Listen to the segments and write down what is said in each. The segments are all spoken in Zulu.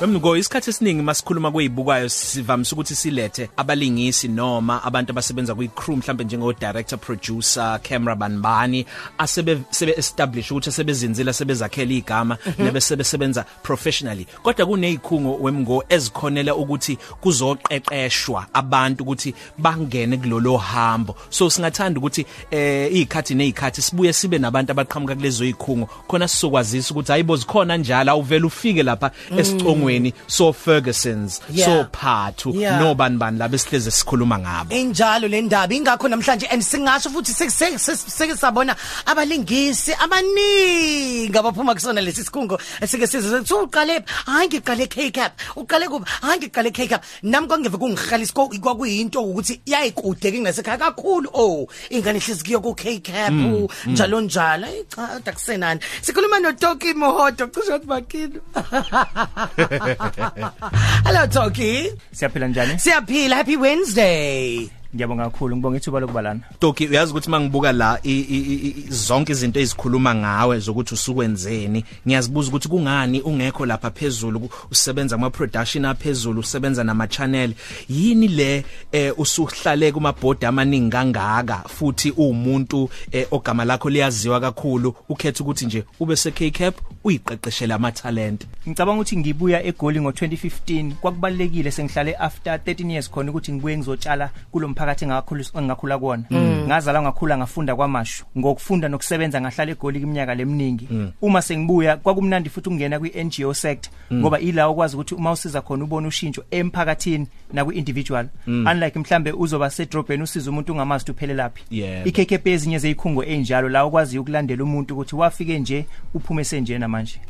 Bemngo isikhathi esiningi masikhuluma kwezibukayo sivamisa ukuthi silethe abalingisi noma abantu abasebenza kwi-crew mhlambe njengo director producer camera banbani asebe sebe establish ukuthi sebezinzile sebezakhela igama nebe sebesebenza professionally. Kodwa kunezikhungo wemngo ezikhonela ukuthi kuzoqeqeshwa abantu ukuthi bangene kulolo hambo. So singathanda ukuthi eh izikhathi nezikhathi sibuye sibe nabantu abaqhamuka kulezo zikhungo khona sizokwazisa ukuthi hayibo zikhona njalo awuvela ufike lapha esicongweni so Fergusons Yeah. so Phathu Yeah. nobani bani laba esihleze sikhuluma ngabo. Injalo le ndaba ingakho namhlanje and singasho futhi seke seke sabona abalingisi abaningi abaphuma kusona lesi sikhungo esike sizwe ukuthi uqale hayi ngiqale K-cap uqale kuba hayi ngiqale K-cap. Nami kwangeve kungihalisa kwakuyinto ukuthi yayikude kingasekhaya kakhulu. Oh ingane hlezi kuyo ku K-cap njalo njalo. Ayi, cha akusenani sikhuluma no Toki Mohoto cishe wathi bakini. Hello Toki. Siyaphila njani? Siyaphila happy Wednesday. Ngiyabonga kakhulu ngibonga ithuba lokubalana. Toki uyazi ukuthi mangibuka la i- i- i- i- zonke izinto ezikhuluma ngawe zokuthi usukwenzeni ngiyazibuza ukuthi kungani ungekho lapha phezulu ku- usebenza ama production aphezulu usebenza nama channel yini le eh, usuhlale kuma board amaningi kangaka futhi uwumuntu eh, ogama lakho liyaziwa kakhulu ukhetha ukuthi nje ube se K-cap uyiqeqeshela ama talent Ngicabanga ukuthi ngibuya eGoli ngo2015 kwakubalekile sengihlale after 13 years khona ukuthi ngibuye ngizotshala kulo mphakathi engakhulu engakhula kuona. Ngazala ngakhula ngafunda kwamashu. Ngokufunda nokusebenza ngahlala eGoli iminyaka leminingi. Uma sengibuya kwakumnandi futhi ukungena kwi-NGO sector ngoba ila ukwazi ukuthi uma usiza khona ubone ushintsho emphakathini na kwi-individual. Unlike mhlambe uzoba sedrobheni usiza umuntu ungamazi ukuthi uphele laphi. Yebo. IKKP ezinye zezikhungo enjalo la ukwazi ukulandela umuntu ukuthi wafike nje uphume senjena manje.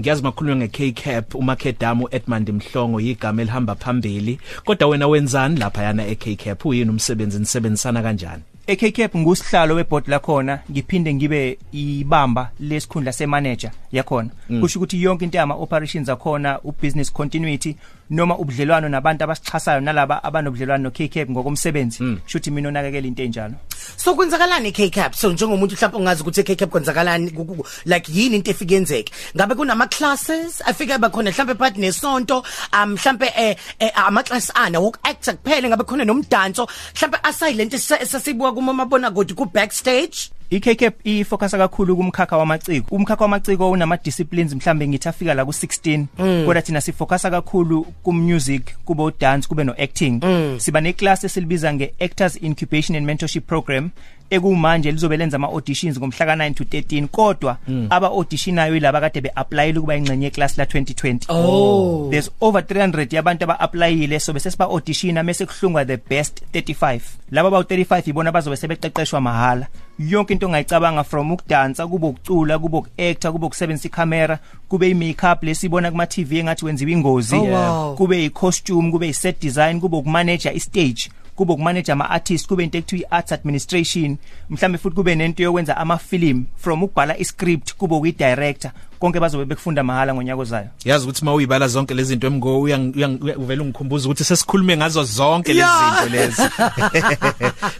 ngiyazi makhulunywa nge-K-Cap uMakedamu Edmund Mhlongo igama elihamba phambili kodwa wena wenzani lapha yana e-K-Cap uyini umsebenzi nisebenzisana kanjani? eKCAP ngusihlalo weboard lakhona. Ngiphinde ngibe ibamba lesikhundla semanager yakhona. Kusho ukuthi yonke into yama operations akhona ubusiness continuity noma ubudlelwano nabantu abasixhasayo nalaba abanobudlelwano noKCAP ngokomsebenzi. Shuthi mina onakekela into enjalo. So kwenzakalani K-cap so njengomuntu mhlawumbe ongazi ukuthi K-cap kwenzakalani ku- ku- like yini into efike yenzeke ngabe kunama classes afika bakhona mhlawumbe part nesonto um mhlawumbe eh, eh ama class ana woku actor kuphela ngabe khona nomdanso mhlawumbe asilent esasibuka kuma mabona godi ku backstage iKCAP ifocusa kakhulu kumkhakha wamaciko. Umkhakha wamaciko unama disciplines mhlambe ngithi afika la ku16 kodwa thina sifocusa kakhulu kummusic kube udance kube noacting. Siba neclass esilibiza ngeactors incubation and mentorship program. Ekumanje lizobe lenza ama auditions ngomhla ka9 to 13 kodwa aba auditiinayo ilaba kade beapplyile kuba ingcenye yeclass la 2020 Oh. there's over 300 yabantu abaapplyile so bese siba auditiona mase kuhlungwa the best 35 laba abawu 35 ibona bazobe sebeqeqeshwa mahala. Yonke into ongayicabanga from ukudansa kube ukucula kube ukuactor kube ukusebenzisa icamera kube imakeup lesibona kuma TV engathi wenziwa ingozi Oh, wow. kube icostume kube iset design kube ukumanage istage. Kube ukumanage ama artists kube into ekuthiwa iarts administration. Mhlambe futhi kube nento yokwenza ama film from ukubhala iscript kube ukuyidirector. Konke bazobe bekufunda mahala ngonyaka ozayo. Yazi ukuthi mawuyibala zonke lezi zinto emgo uvela ungikhumbuza ukuthi sesikhulume ngazo zonke lezi Yeah. zinto lezi.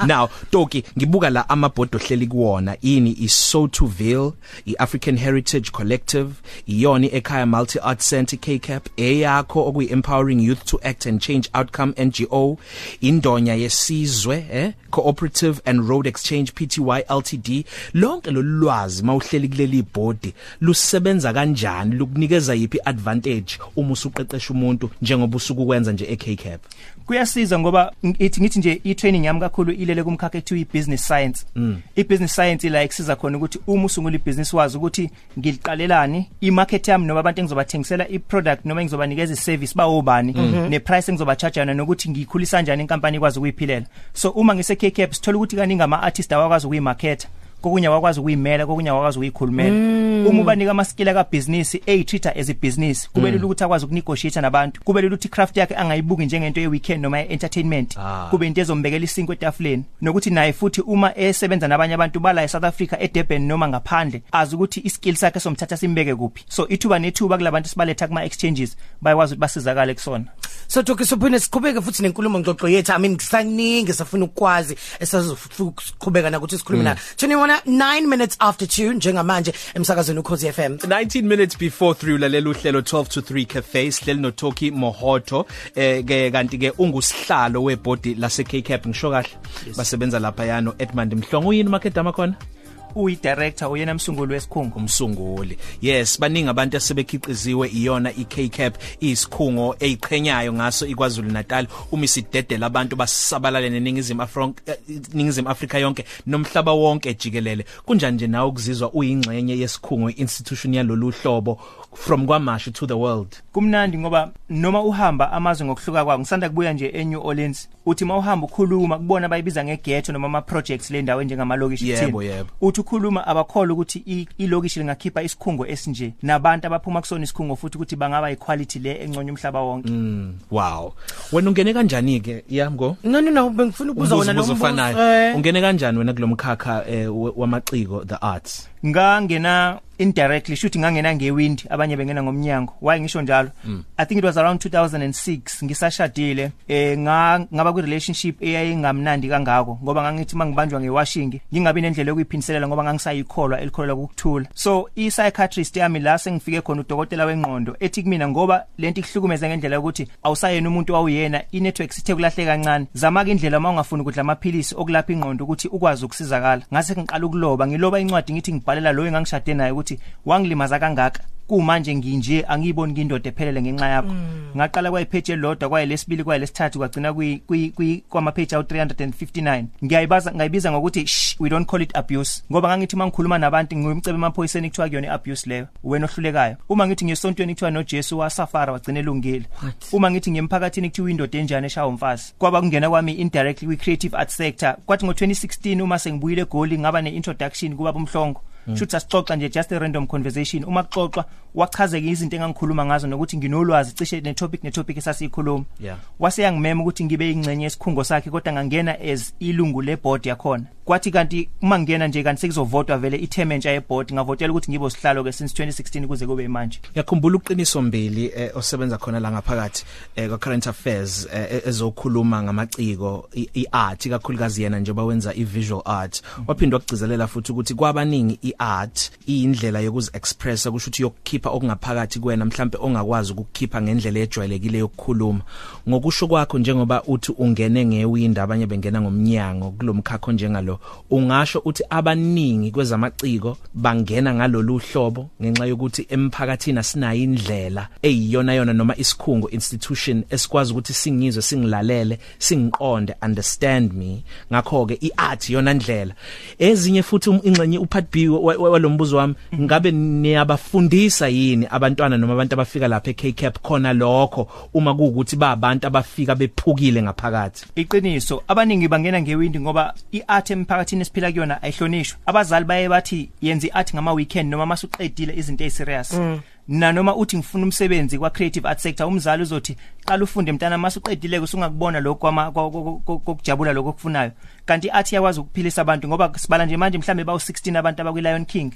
Now Toki ngibuka la amabhodo ohleli kuwona. Ini iSotuville iAfrican Heritage Collective iyoni ekhaya Multi Art Center KCAP eyakho okuyi Empowering Youth to Act and Change Outcome NGO indonya yesizwe eh Cooperative and Road Exchange Pty Ltd lonke lolwazi mawuhleli kuleli board lusebenza kanjani lukunikeza yipi advantage uma usuqeqesha umuntu njengoba usuku kwenza nje eKCAP? Kuyasiza ngoba ithi ngithi nje i-training yami kakhulu ilele kumkhakha ethiwa i-business science. I-business science ila ikusiza khona ukuthi uma usungula i-business wazi ukuthi ngiliqalelani i-market yami noma abantu engizobathengisela i-product noma engizobanikeza i-service bawobani ne-price engizoba-charge-ana nokuthi ngiyikhulisa kanjani inkampani ikwazi ukuyiphilela. So uma ngise-KCAP sithola ukuthi kaningi ama-artist awakwazi ukuyimarketa kokunye wakwazi ukuyimela kokunye wakwazi ukuyikhulumela. Uma ubanika ama skill ka business eyitreater as a business kube lula ukuthi akwazi ukunegotiate nabantu. Kube lula ukuthi craft yakhe angayibuki njengento ye weekend noma ye entertainment Ah. kube into ezombekela isinko etafuleni. Nokuthi naye futhi uma esebenza nabanye abantu bala eSouth Africa eDurban noma ngaphandle azi ukuthi iskill sakhe somthatha simbeke kuphi. So ithuba nethuba kulabantu sibaletha kuma exchanges bayakwazi ukuthi basizakale kusona. So Doki sophinde siqhubeke futhi nenkulumo ngxoxo yethu. I mean kusaningi safuna ukwazi esasiqhubeka nakuthi sikhulume na 21 9 minutes after 2 njengamanje emsakazweni ukhozi FM 19 minutes before 3 ulalela uhlelo 12 to 3 cafe sihleli no Toki Mohoto eh ke kanti ke ungusihlalo webody lase K Cap ngisho kahle basebenza lapha yano Edmund Mhlongo uyini market amakhona? uyi director uyena msunguli wesikhungo umsunguli. Yes baningi abantu asebekhiqiziwe iyona iKCAP isikhungo eziqhenyayo ngaso iKwaZulu Natal uma isidedela abantu basabalale neningizimu Afrika ningizimu Afrika yonke nomhlaba wonke jikelele. Kunjani nje nawe ukuzizwa uyingxenye yesikhungo institution yalolu hlobo from kwamashu to the world? Kumnandi ngoba noma uhamba amazwe ngokuhluka kwawo ngisanda kubuya nje eNew Orleans uthi mawuhamba ukhuluma kubona bayibiza ngeghetto noma ama projects le ndawo njengamalokishi Yebo, yebo. uthi ukhuluma abakholwa ukuthi i- ilokishi lingakhipha isikhungo esinje nabantu abaphuma kusona isikhungo futhi ukuthi bangaba equality le enconya umhlaba wonke. Mm, wow. Wena ungene kanjani ke yamgo no no no bengifuna ukubuza wona lo umbuzo mbuzo ofanayo. eh. ungene kanjani wena kulomkhakha eh, we- wamaciko the arts? Ngangena indirectly shuthi ngangena ngewind abanye bengena ngomnyango. Why ngisho njalo? I think it was around 2006 ngisashadile eh nga ngaba kwi relationship eyayingamnandi kangako ngoba ngangithi mangibanjwa ngewashing ngingabi nendlela yokuyiphiniselela ngoba ngangisayikholwa elikholwa ukuthula so i psychiatrist yami la sengifike khona udokotela wengqondo ethi kumina ngoba lento ihlukumeza ngendlela yokuthi awusayena umuntu wawuyena i network sithe kulahle kancane. Zama ke indlela mawungafuni ukudla amaphilisi okulapha ingqondo ukuthi ukwazi ukusizakala. Ngase ngiqala ukuloba ngiloba incwadi ngithi ngibhalela lo engangishade naye ukuthi wangilimaza kangaka? Kumanje nginje angiyiboni ngindoda ephelele ngenxa yakho. Ngaqala kwayipage elodwa kwayelesibili kwayelesithathu kwagcina kwi kwi- kwi kwamapage awu 359 ngiyayibaza ngayibiza ngokuthi shh we don't call it abuse. Ngoba ngangithi mangikhuluma nabantu ngiyumcebe emaphoyiseni kuthiwa kuyona abuse leyo. Wena ohlulekayo. Uma ngithi ngesontweni kuthiwa noJesu wasafara wagcina elungile. Uma ngithi ngemphakathini kuthiwa indoda enjani eshaya umfazi? Kwaba kungena kwami indirectly kwi creative art sector. Kwathi ngo2016 uma sengibuyile egoli ngaba neintroduction kuba bomhlongo shuthi asixoxa nje just a random conversation. Uma kuxoxwa wachazeka izinto engangikhuluma ngazo nokuthi nginolwazi cishe ne topic ne topic esasiyikhuluma. Yeah. wase yangimema ukuthi ngibe ingcenye yesikhungo sakhe kodwa ngangena as ilungu le board yakhona. Kwathi kanti uma ngena nje kanti sekuzovotwa vele itheme entsha ye board ngavotela ukuthi ngibe sihlalo ke since 2016 kuze kube manje. Yakhumbula uqiniso mbili eh, osebenza khona la ngaphakathi eh, kwa current affairs eh, ezokhuluma ngamaciko i- iart kakhulukazi yena njengoba wenza i-visual art. Waphindwa ukugcizelela futhi ukuthi kwabaningi i-art iyindlela yokuzi expressa kusho ukuthi yokukhipha okungaphakathi kuwena mhlambe ongakwazi ukukhipha ngendlela ejwayelekile yokukhuluma. Ngokusho kwakho njengoba uthi ungene ngewindow abanye bengena ngomnyango kulomkhakho njengalo ungasho uthi abaningi kwezamaciko bangena ngalolu hlobo ngenxa yokuthi emphakathini asinayo indlela eyiyona yona noma isikhungo institution esikwazi ukuthi singizwe singilalele singiqonde understand me. Ngakho ke iart yona ndlela. Ezinye futhi um- ingxenye upart B wa- wa- walombuzo wami ngabe niyabafundisa yini abantwana noma abantu abafika lapha eKCAP khona lokho uma kuukuthi ba abantu abafika bephukile ngaphakathi? Iqiniso abaningi bangena ngewindi ngoba iart emphakathini esiphila kuyona ayihlonishwa. Abazali baye bathi yenza iart ngama weekend noma masuqedile izinto eziserious na noma uthi ngifuna umsebenzi kwa creative art sector umzali uzothi qala ufunde mntana masuqedile usungakubona lokho kwama- kwa- kwa- kwa- kokujabula lokho okufunayo. Kanti art iyakwazi ukuphilisa abantu ngoba sibala nje manje mhlambe bawu 16 abantu abakwi Lion King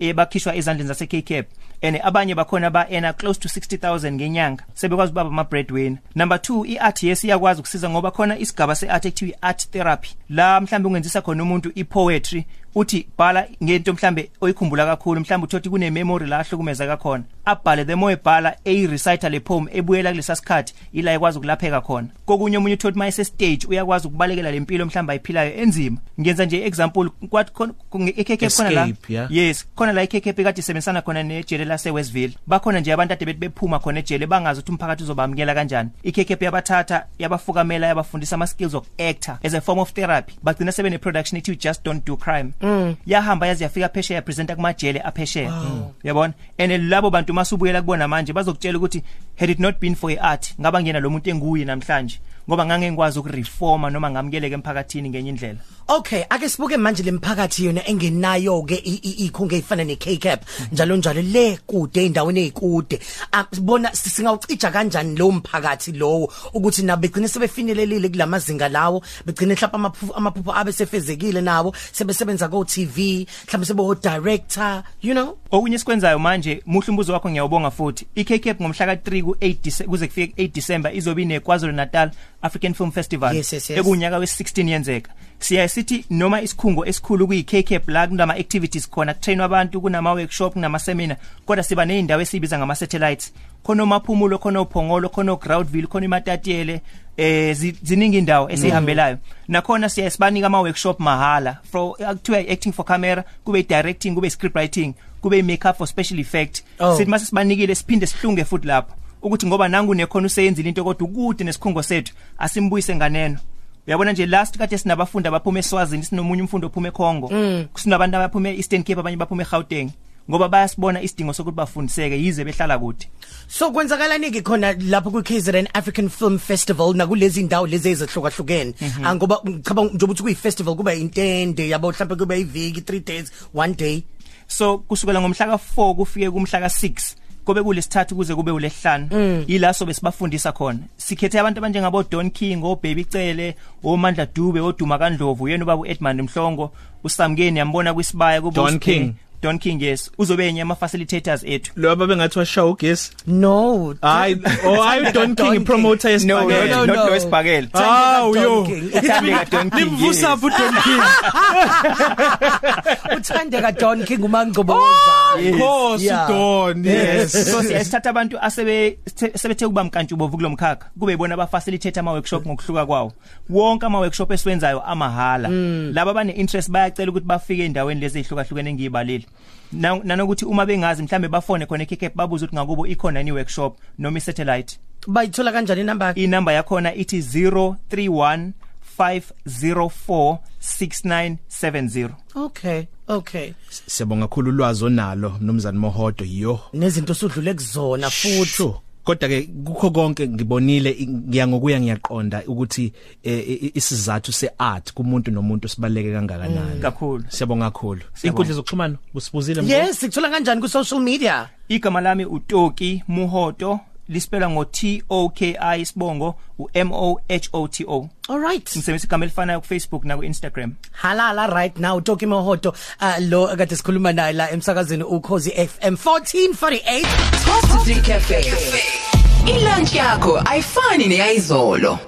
eh bakhishwa ezandleni zase KCAP and abanye bakhona ba earn close to 60000 ngenyanga sebekwazi ubaba ama breadwinner number 2 iart yes iyakwazi ukusiza ngoba khona isigaba seart ekuthiwa art therapy. La mhlambe ungenzisa khona umuntu ipoetry uthi bhala ngento mhlambe oyikhumbula kakhulu mhlambe uthothi kune memory la ahlukumeza kakhona abhale the more ebhala eyi reciter le poem ebuyela kulesa sikhathi ila ekwazi ukulapheka khona. Kokunye umunye uthothi mayese stage uyakwazi ukubalekela lempilo mhlambe ayiphilayo enzima. Ngenza nje example kwathi khona ekhekhe khona la. Escape, yeah. yes khona la iKKP kade isebenzisana khona nejele lase Westville bakhona nje abantu ade bethi bephuma khona ejele bangazi ukuthi umphakathi uzobamkela kanjani. iKKP yabathatha yabafukamela yabafundisa ama skills of actor as a form of therapy. Bagcina sebe ne production ethi just don't do crime. Mm. yahamba yazi yafika phesheya presenter kumajele aphesheya. Wow. yabona? And labo bantu masubuyela kubona manje bazokutshela ukuthi had it not been for art ngaba ngena lo muntu enguye namhlanje. Ngoba ngange ngikwazi ukureforma noma ngamukeleke emphakathini ngenye indlela Okay, ake sibuke manje lemphakathi yona engenayo ke ikhunge ezifana neKCAP njalo njalo le kude endaweni ezikude. Sibona singawucija kanjani lo mphakathi lowo ukuthi nabo begcine sebefinyelelile kulamazinga lawo, begcine mhlawumbe amaphupho amaphupho abe sefezekile nawo, sebesebenza ko TV, mhlawumbe sebe o director, you know? Okunye sikwenzayo manje muhle umbuzo wakho ngiyawubonga futhi. iKCAP ngomhla ka3 ku8 kuze kufike 8 December izobe ine KwaZulu Natal African Film Festival yes, yes, yes. ekunyaka we16 yenzeka. siya sithi noma isikhungo esikhulu kuyi KCAP la kunama activities khona kutrain abantu kunama workshop kunama seminar kodwa siba nezindawo esibiza ngama satellites khona maphumulo khona uphongolo khona groundville khona imatatiele eh ziningi indawo esihambelayo nakhona siya sibanika ama workshop mahala for kuthiwa acting for camera kube directing kube script writing kube makeup for special effect oh. sithi mase sibanikile siphinde sihlunge futhi lapho ukuthi ngoba nangu nekhona useyenzile into kodwa ukude nesikhungo sethu asimbuyise nganeno uyabona nje last kade sinabafundi abaphuma eSwazini sinomunye umfundi ophuma eKongo mm. sinabantu abaphuma eEastern Cape abanye baphuma eGauteng ngoba bayasibona isidingo sokuthi bafundiseke yize behlala kude so kwenzakala niki khona lapho ku KZN African Film Festival nakulezi indawo lezi ezihlukahlukene mhm. ah, ngoba ngicabanga nje ukuthi kuyi festival kuba intende yabo mhlawumbe kuba iviki 3 days one day so kusukela ngomhla ka4 kufike kumhla ka6 kobe kulesithathu kuze kube ulesihlanu mm. yilaso besibafundisa khona. Sikhethe abantu abanjengabo Don King o Baby Cele o Mandla Dube o Duma kaNdlovu yena ubaba uEdmund Mhlongo uSamkeni yambona kwisibaya kubo Don King. Don King yes. Uzobe enye ama facilitators ethu? Lo ababengathi washow guess? No hayi oh hayi Don King promoter yesibhakela no no no esibhakela oh yo ithandeka Don King. Limvusa bu Don King uthandeka Don King umangcoboza of course Don yes. So siyasithatha abantu asebe sebethe kuba mkantshubo kulomkhakha kube ibona aba facilitate ama workshop ngokuhluka kwawo. Wonke ama workshop esiwenzayo amahala. Laba bane interest bayacela ukuthi bafike endaweni lezi ezihlukahlukene ngiyibalile nanokuthi uma bengazi mhlambe bafone khona eKCAP babuza ukuthi ngakubo ikhona ni workshop noma isatellite. Bayithola kanjani inamba inamba yakhona ithi 031 504 6970 okay okay. Siyabonga kakhulu ulwazi onalo mnumzane Mohodo yo nezinto sudlule kuzona futhi. Kodwa ke kukho konke ngibonile ngiya ngokuya ngiyaqonda ukuthi eh, isizathu seart kumuntu nomuntu sibaleke kangakanani. Mm. kakhulu. Siyabonga kakhulu. Inkundla zokuxhumana usibuzile yes sikuthola kanjani ku social media? Igama lami uToki Muhoto. Lispela ngo T O K I sibongo u M O H O T O. Alright ngisebenzisa igama elifanayo ku Facebook na ku Instagram halala right now Toki Mohoto uh, lo akade sikhuluma naye la emsakazweni ukhozi FM 1448 Positive Cafe. Ilunch yakho ayifani neyizolo